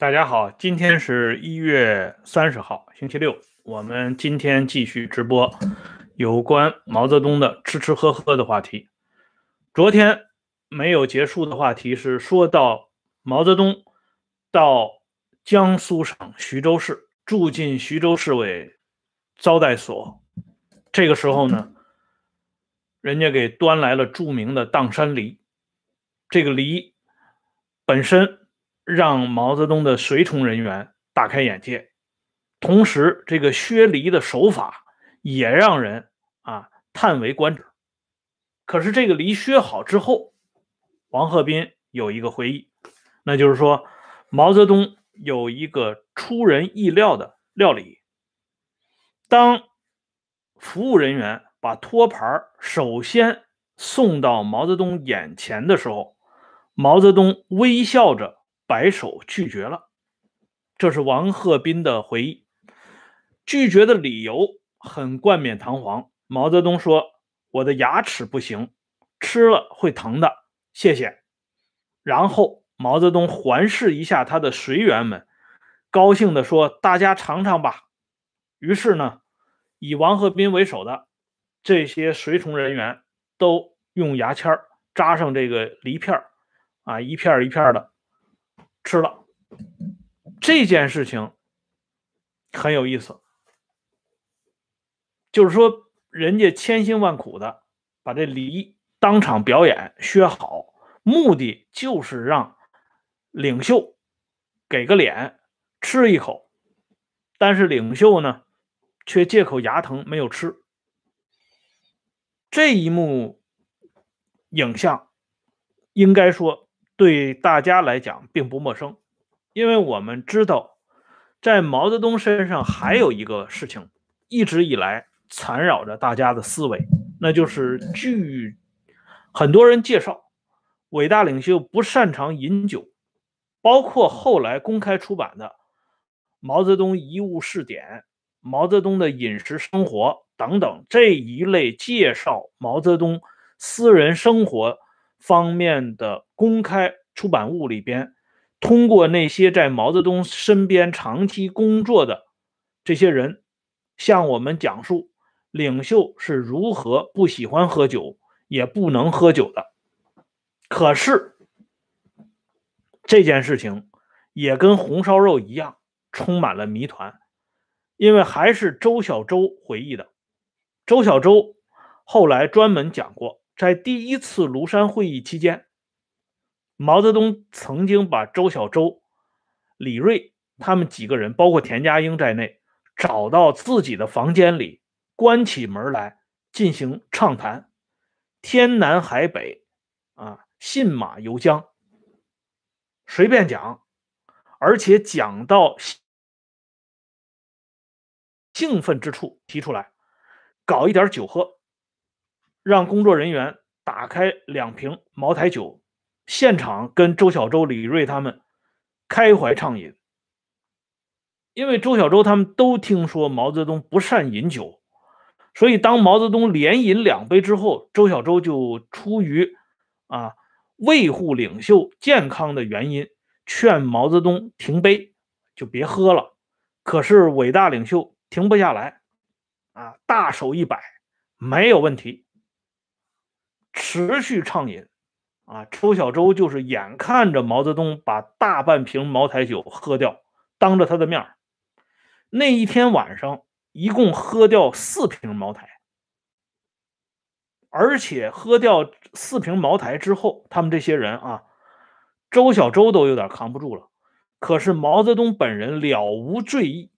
大家好，今天是一月三十号，星期六。我们今天继续直播有关毛泽东的吃吃喝喝的话题。昨天没有结束的话题是说到毛泽东到江苏省徐州市住进徐州市委招待所，这个时候呢，人家给端来了著名的砀山梨。这个梨本身让毛泽东的随从人员大开眼界。同时，这个削梨的手法也让人啊叹为观止。可是，这个梨削好之后，王鹤斌有一个回忆，那就是说，毛泽东有一个出人意料的料理。当服务人员把托盘首先送到毛泽东眼前的时候，毛泽东微笑着摆手拒绝了。这是王鹤斌的回忆。拒绝的理由很冠冕堂皇。毛泽东说：“我的牙齿不行，吃了会疼的，谢谢。”然后毛泽东环视一下他的随员们，高兴地说：“大家尝尝吧。”于是呢，以王鹤斌为首的这些随从人员都用牙签扎上这个梨片啊，一片一片的吃了。这件事情很有意思。就是说，人家千辛万苦的把这梨当场表演削好，目的就是让领袖给个脸吃一口，但是领袖呢，却借口牙疼没有吃。这一幕影像，应该说对大家来讲并不陌生，因为我们知道，在毛泽东身上还有一个事情，一直以来。缠绕着大家的思维，那就是据很多人介绍，伟大领袖不擅长饮酒，包括后来公开出版的《毛泽东遗物试点》《毛泽东的饮食生活》等等这一类介绍毛泽东私人生活方面的公开出版物里边，通过那些在毛泽东身边长期工作的这些人，向我们讲述。领袖是如何不喜欢喝酒，也不能喝酒的。可是这件事情也跟红烧肉一样，充满了谜团。因为还是周小舟回忆的。周小舟后来专门讲过，在第一次庐山会议期间，毛泽东曾经把周小舟、李锐他们几个人，包括田家英在内，找到自己的房间里。关起门来进行畅谈，天南海北，啊，信马由缰，随便讲，而且讲到兴奋之处提出来，搞一点酒喝，让工作人员打开两瓶茅台酒，现场跟周小舟、李锐他们开怀畅饮。因为周小舟他们都听说毛泽东不善饮酒。所以，当毛泽东连饮两杯之后，周小舟就出于啊维护领袖健康的原因，劝毛泽东停杯，就别喝了。可是伟大领袖停不下来，啊，大手一摆，没有问题，持续畅饮。啊，周小舟就是眼看着毛泽东把大半瓶茅台酒喝掉，当着他的面那一天晚上。一共喝掉四瓶茅台，而且喝掉四瓶茅台之后，他们这些人啊，周小舟都有点扛不住了。可是毛泽东本人了无醉意。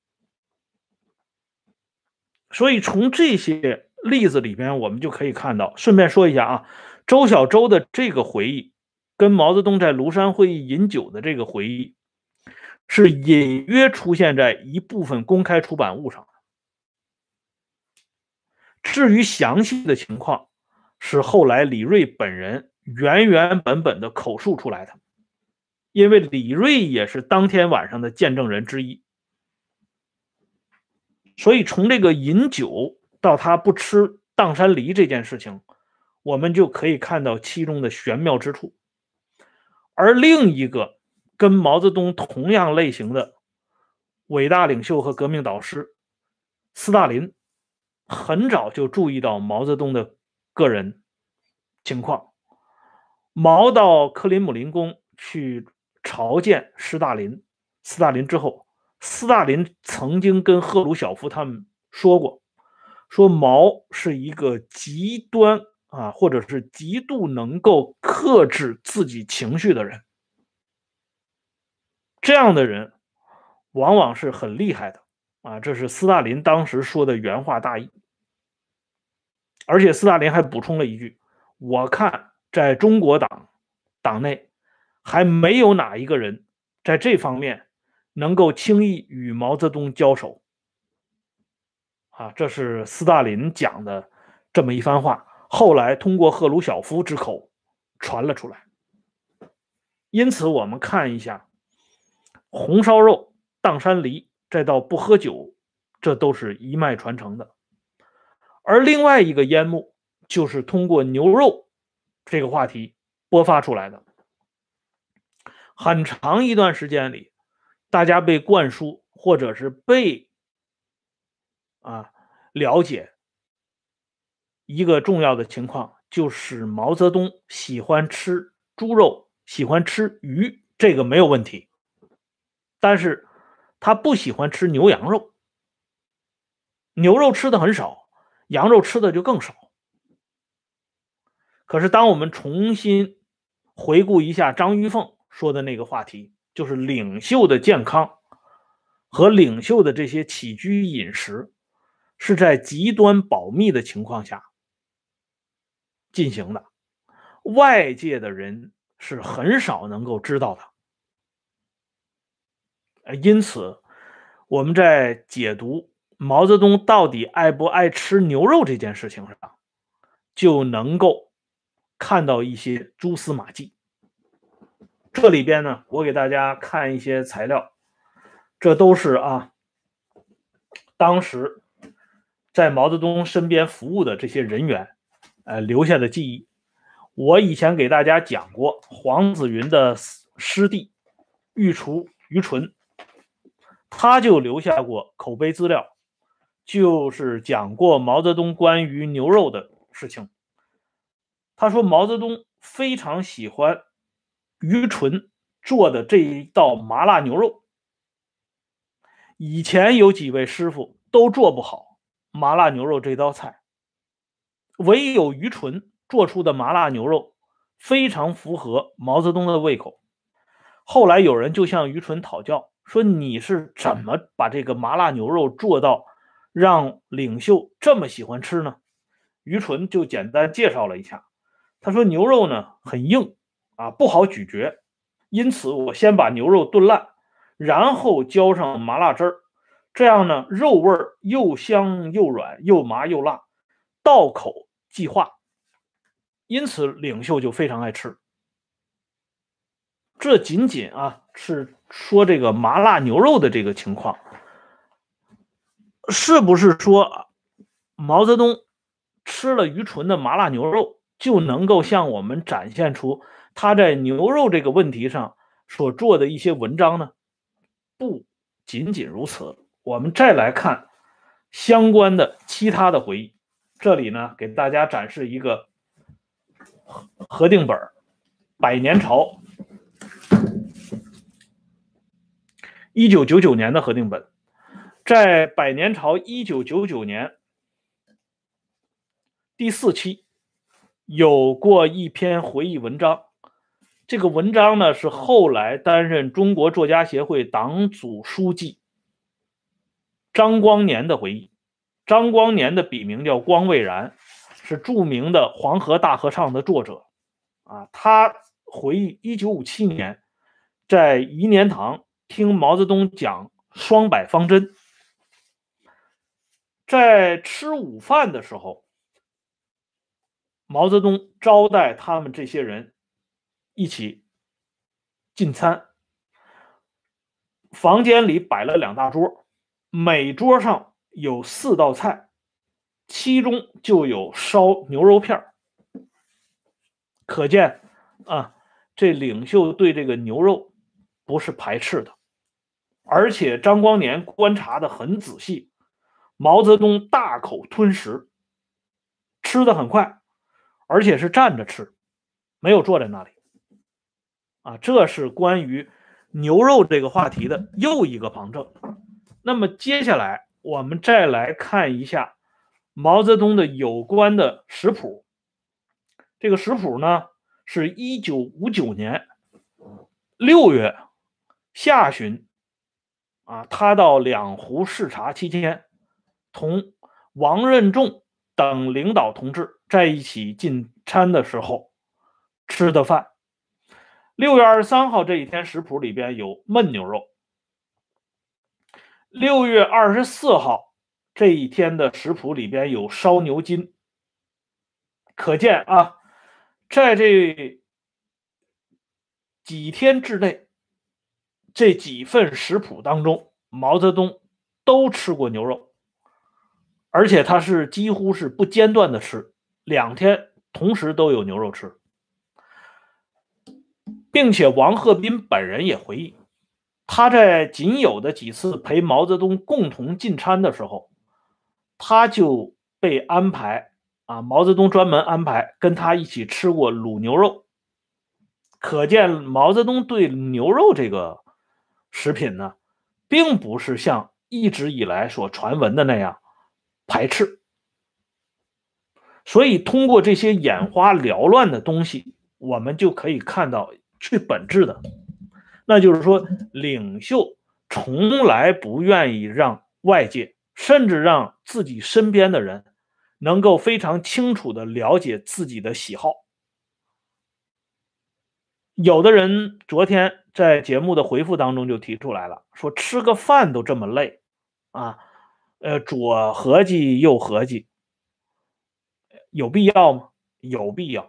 所以从这些例子里边，我们就可以看到。顺便说一下啊，周小舟的这个回忆，跟毛泽东在庐山会议饮酒的这个回忆，是隐约出现在一部分公开出版物上。至于详细的情况，是后来李锐本人原原本本的口述出来的，因为李锐也是当天晚上的见证人之一，所以从这个饮酒到他不吃砀山梨这件事情，我们就可以看到其中的玄妙之处。而另一个跟毛泽东同样类型的伟大领袖和革命导师斯大林，很早就注意到毛泽东的个人情况。毛到克林姆林宫去朝见斯大林，斯大林之后，斯大林曾经跟赫鲁晓夫他们说过，说毛是一个极端啊，或者是极度能够克制自己情绪的人。这样的人往往是很厉害的啊，这是斯大林当时说的原话大意。而且斯大林还补充了一句：“我看。”在中国党党内，还没有哪一个人在这方面能够轻易与毛泽东交手。啊，这是斯大林讲的这么一番话，后来通过赫鲁晓夫之口传了出来。因此，我们看一下，红烧肉、砀山梨，再到不喝酒，这都是一脉传承的。而另外一个烟幕，就是通过牛肉。这个话题播发出来的很长一段时间里，大家被灌输或者是被啊了解一个重要的情况，就是毛泽东喜欢吃猪肉，喜欢吃鱼，这个没有问题，但是他不喜欢吃牛羊肉，牛肉吃的很少，羊肉吃的就更少。可是，当我们重新回顾一下张玉凤说的那个话题，就是领袖的健康和领袖的这些起居饮食是在极端保密的情况下进行的，外界的人是很少能够知道的。因此，我们在解读毛泽东到底爱不爱吃牛肉这件事情上，就能够。看到一些蛛丝马迹，这里边呢，我给大家看一些材料，这都是啊，当时在毛泽东身边服务的这些人员，呃留下的记忆。我以前给大家讲过，黄子云的师弟御厨于纯，他就留下过口碑资料，就是讲过毛泽东关于牛肉的事情。他说：“毛泽东非常喜欢于纯做的这一道麻辣牛肉。以前有几位师傅都做不好麻辣牛肉这道菜，唯有于纯做出的麻辣牛肉非常符合毛泽东的胃口。后来有人就向于纯讨教，说你是怎么把这个麻辣牛肉做到让领袖这么喜欢吃呢？”于纯就简单介绍了一下。他说：“牛肉呢很硬啊，不好咀嚼，因此我先把牛肉炖烂，然后浇上麻辣汁儿，这样呢肉味儿又香又软，又麻又辣，到口即化。因此领袖就非常爱吃。这仅仅啊是说这个麻辣牛肉的这个情况，是不是说毛泽东吃了愚蠢的麻辣牛肉？”就能够向我们展现出他在牛肉这个问题上所做的一些文章呢？不仅仅如此，我们再来看相关的其他的回忆。这里呢，给大家展示一个核定本《百年朝》，一九九九年的核定本，在《百年朝》一九九九年第四期。有过一篇回忆文章，这个文章呢是后来担任中国作家协会党组书记张光年的回忆。张光年的笔名叫光未然，是著名的《黄河大合唱》的作者。啊，他回忆一九五七年在颐年堂听毛泽东讲双百方针，在吃午饭的时候。毛泽东招待他们这些人一起进餐，房间里摆了两大桌，每桌上有四道菜，其中就有烧牛肉片可见啊，这领袖对这个牛肉不是排斥的，而且张光年观察的很仔细，毛泽东大口吞食，吃的很快，而且是站着吃，没有坐在那里。啊，这是关于牛肉这个话题的又一个旁证。那么接下来我们再来看一下毛泽东的有关的食谱。这个食谱呢，是一九五九年六月。下旬，啊，他到两湖视察期间，同王任重等领导同志在一起进餐的时候吃的饭。六月二十三号这一天食谱里边有焖牛肉。六月二十四号这一天的食谱里边有烧牛筋。可见啊，在这几天之内。这几份食谱当中，毛泽东都吃过牛肉，而且他是几乎是不间断的吃，两天同时都有牛肉吃，并且王鹤斌本人也回忆，他在仅有的几次陪毛泽东共同进餐的时候，他就被安排啊，毛泽东专门安排跟他一起吃过卤牛肉，可见毛泽东对牛肉这个。食品呢，并不是像一直以来所传闻的那样排斥，所以通过这些眼花缭乱的东西，我们就可以看到最本质的，那就是说，领袖从来不愿意让外界，甚至让自己身边的人，能够非常清楚的了解自己的喜好。有的人昨天在节目的回复当中就提出来了，说吃个饭都这么累，啊，呃，左合计右合计，有必要吗？有必要。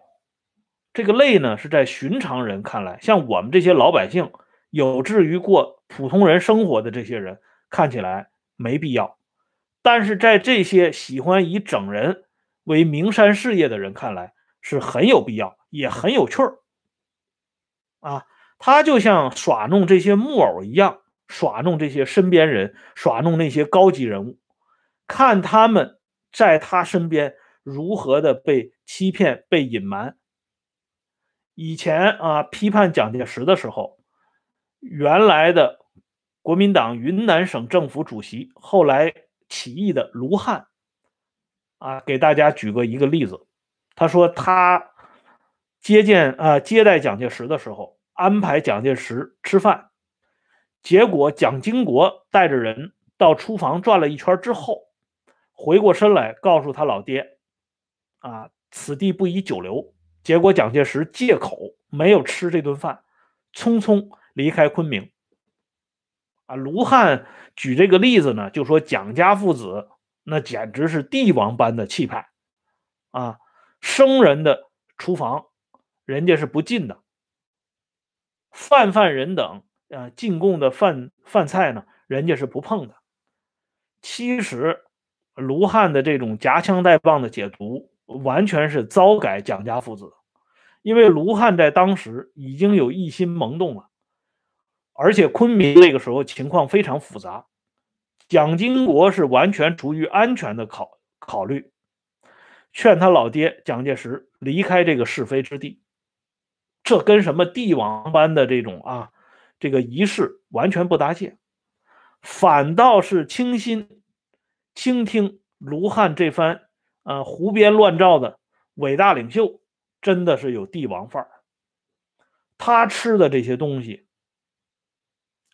这个累呢，是在寻常人看来，像我们这些老百姓，有志于过普通人生活的这些人，看起来没必要。但是在这些喜欢以整人为名山事业的人看来，是很有必要，也很有趣儿。啊，他就像耍弄这些木偶一样，耍弄这些身边人，耍弄那些高级人物，看他们在他身边如何的被欺骗、被隐瞒。以前啊，批判蒋介石的时候，原来的国民党云南省政府主席，后来起义的卢汉，啊，给大家举个一个例子，他说他。接见啊，接待蒋介石的时候，安排蒋介石吃饭，结果蒋经国带着人到厨房转了一圈之后，回过身来告诉他老爹：“啊，此地不宜久留。”结果蒋介石借口没有吃这顿饭，匆匆离开昆明。啊，卢汉举这个例子呢，就说蒋家父子那简直是帝王般的气派，啊，生人的厨房。人家是不进的，泛泛人等啊进贡的饭饭菜呢，人家是不碰的。其实卢汉的这种夹枪带棒的解读，完全是糟改蒋家父子，因为卢汉在当时已经有一心萌动了，而且昆明那个时候情况非常复杂，蒋经国是完全出于安全的考考虑，劝他老爹蒋介石离开这个是非之地。这跟什么帝王般的这种啊，这个仪式完全不搭界，反倒是倾心倾听卢汉这番啊胡编乱造的伟大领袖，真的是有帝王范儿。他吃的这些东西，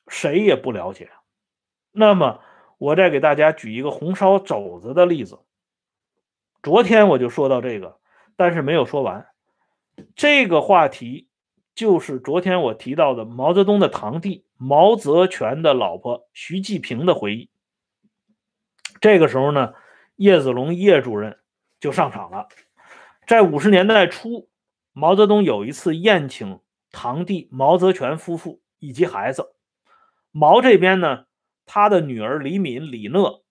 谁也不了解。那么，我再给大家举一个红烧肘子的例子。昨天我就说到这个，但是没有说完。这个话题就是昨天我提到的毛泽东的堂弟毛泽全的老婆徐继平的回忆。这个时候呢，叶子龙叶主任就上场了。在五十年代初，毛泽东有一次宴请堂弟毛泽全夫妇以及孩子。毛这边呢，他的女儿李敏、李讷，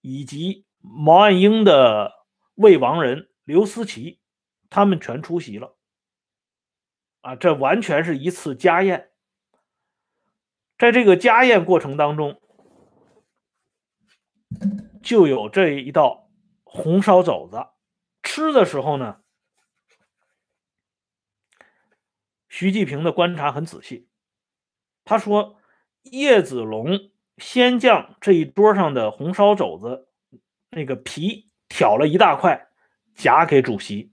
以及毛岸英的未亡人刘思齐，他们全出席了。啊，这完全是一次家宴。在这个家宴过程当中，就有这一道红烧肘子。吃的时候呢，徐继平的观察很仔细。他说：“叶子龙先将这一桌上的红烧肘子那个皮挑了一大块，夹给主席。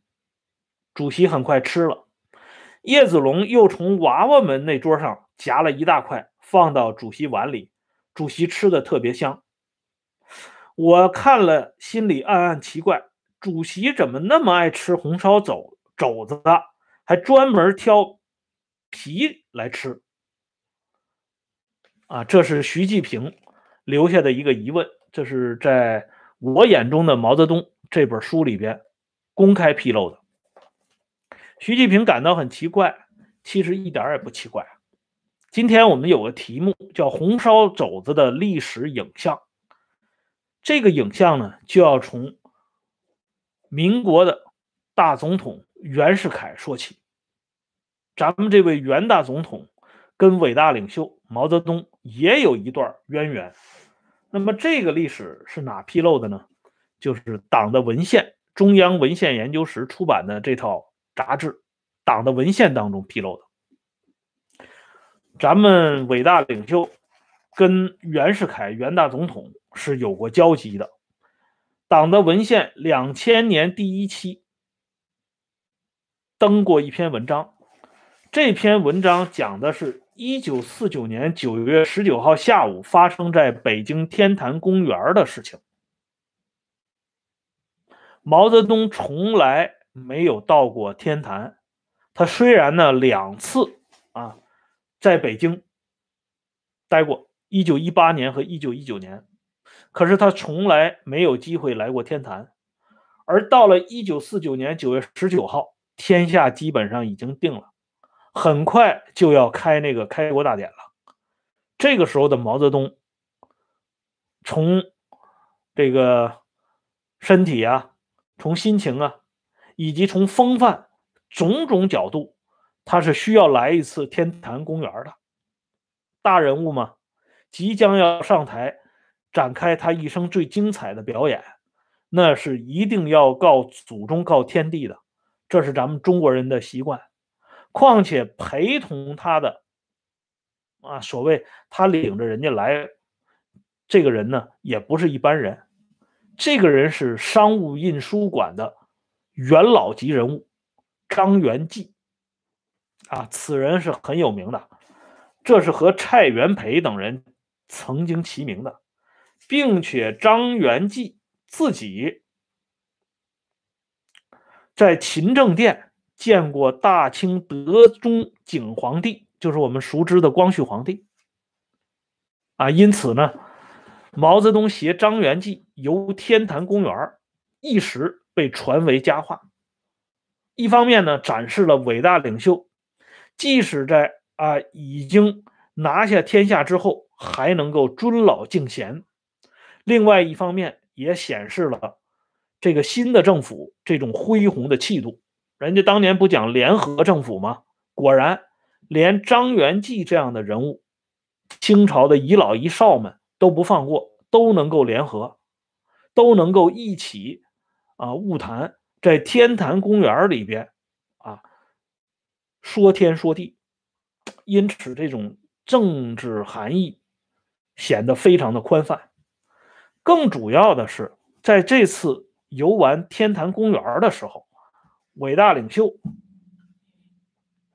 主席很快吃了。叶子龙又从娃娃们那桌上夹了一大块，放到主席碗里。主席吃的特别香。我看了，心里暗暗奇怪：主席怎么那么爱吃红烧肘肘子，还专门挑皮来吃？”啊，这是徐继平留下的一个疑问，这是在我眼中的毛泽东这本书里边公开披露的。徐继平感到很奇怪，其实一点也不奇怪。今天我们有个题目叫“红烧肘子的历史影像”，这个影像呢，就要从民国的大总统袁世凯说起。咱们这位袁大总统跟伟大领袖毛泽东。也有一段渊源，那么这个历史是哪披露的呢？就是党的文献，中央文献研究室出版的这套杂志《党的文献》当中披露的。咱们伟大领袖跟袁世凯袁大总统是有过交集的，《党的文献》两千年第一期登过一篇文章，这篇文章讲的是。一九四九年九月十九号下午，发生在北京天坛公园的事情。毛泽东从来没有到过天坛，他虽然呢两次啊在北京待过，一九一八年和一九一九年，可是他从来没有机会来过天坛。而到了一九四九年九月十九号，天下基本上已经定了。很快就要开那个开国大典了，这个时候的毛泽东，从这个身体啊，从心情啊，以及从风范种种角度，他是需要来一次天坛公园的。大人物嘛，即将要上台展开他一生最精彩的表演，那是一定要告祖宗告天地的，这是咱们中国人的习惯。况且陪同他的啊，所谓他领着人家来，这个人呢也不是一般人，这个人是商务印书馆的元老级人物张元济啊，此人是很有名的，这是和蔡元培等人曾经齐名的，并且张元济自己在勤政殿。见过大清德宗景皇帝，就是我们熟知的光绪皇帝啊。因此呢，毛泽东携张元济游天坛公园，一时被传为佳话。一方面呢，展示了伟大领袖即使在啊已经拿下天下之后，还能够尊老敬贤；另外一方面，也显示了这个新的政府这种恢宏的气度。人家当年不讲联合政府吗？果然，连张元济这样的人物，清朝的遗老遗少们都不放过，都能够联合，都能够一起啊晤谈，在天坛公园里边啊说天说地，因此这种政治含义显得非常的宽泛。更主要的是，在这次游玩天坛公园的时候。伟大领袖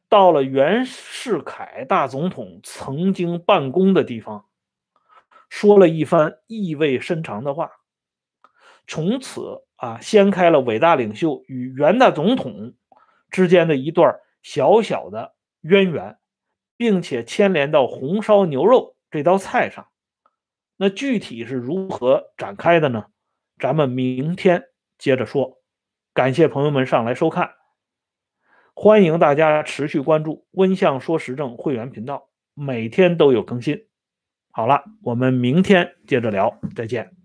到了袁世凯大总统曾经办公的地方，说了一番意味深长的话，从此啊，掀开了伟大领袖与袁大总统之间的一段小小的渊源，并且牵连到红烧牛肉这道菜上。那具体是如何展开的呢？咱们明天接着说。感谢朋友们上来收看，欢迎大家持续关注温相说时政会员频道，每天都有更新。好了，我们明天接着聊，再见。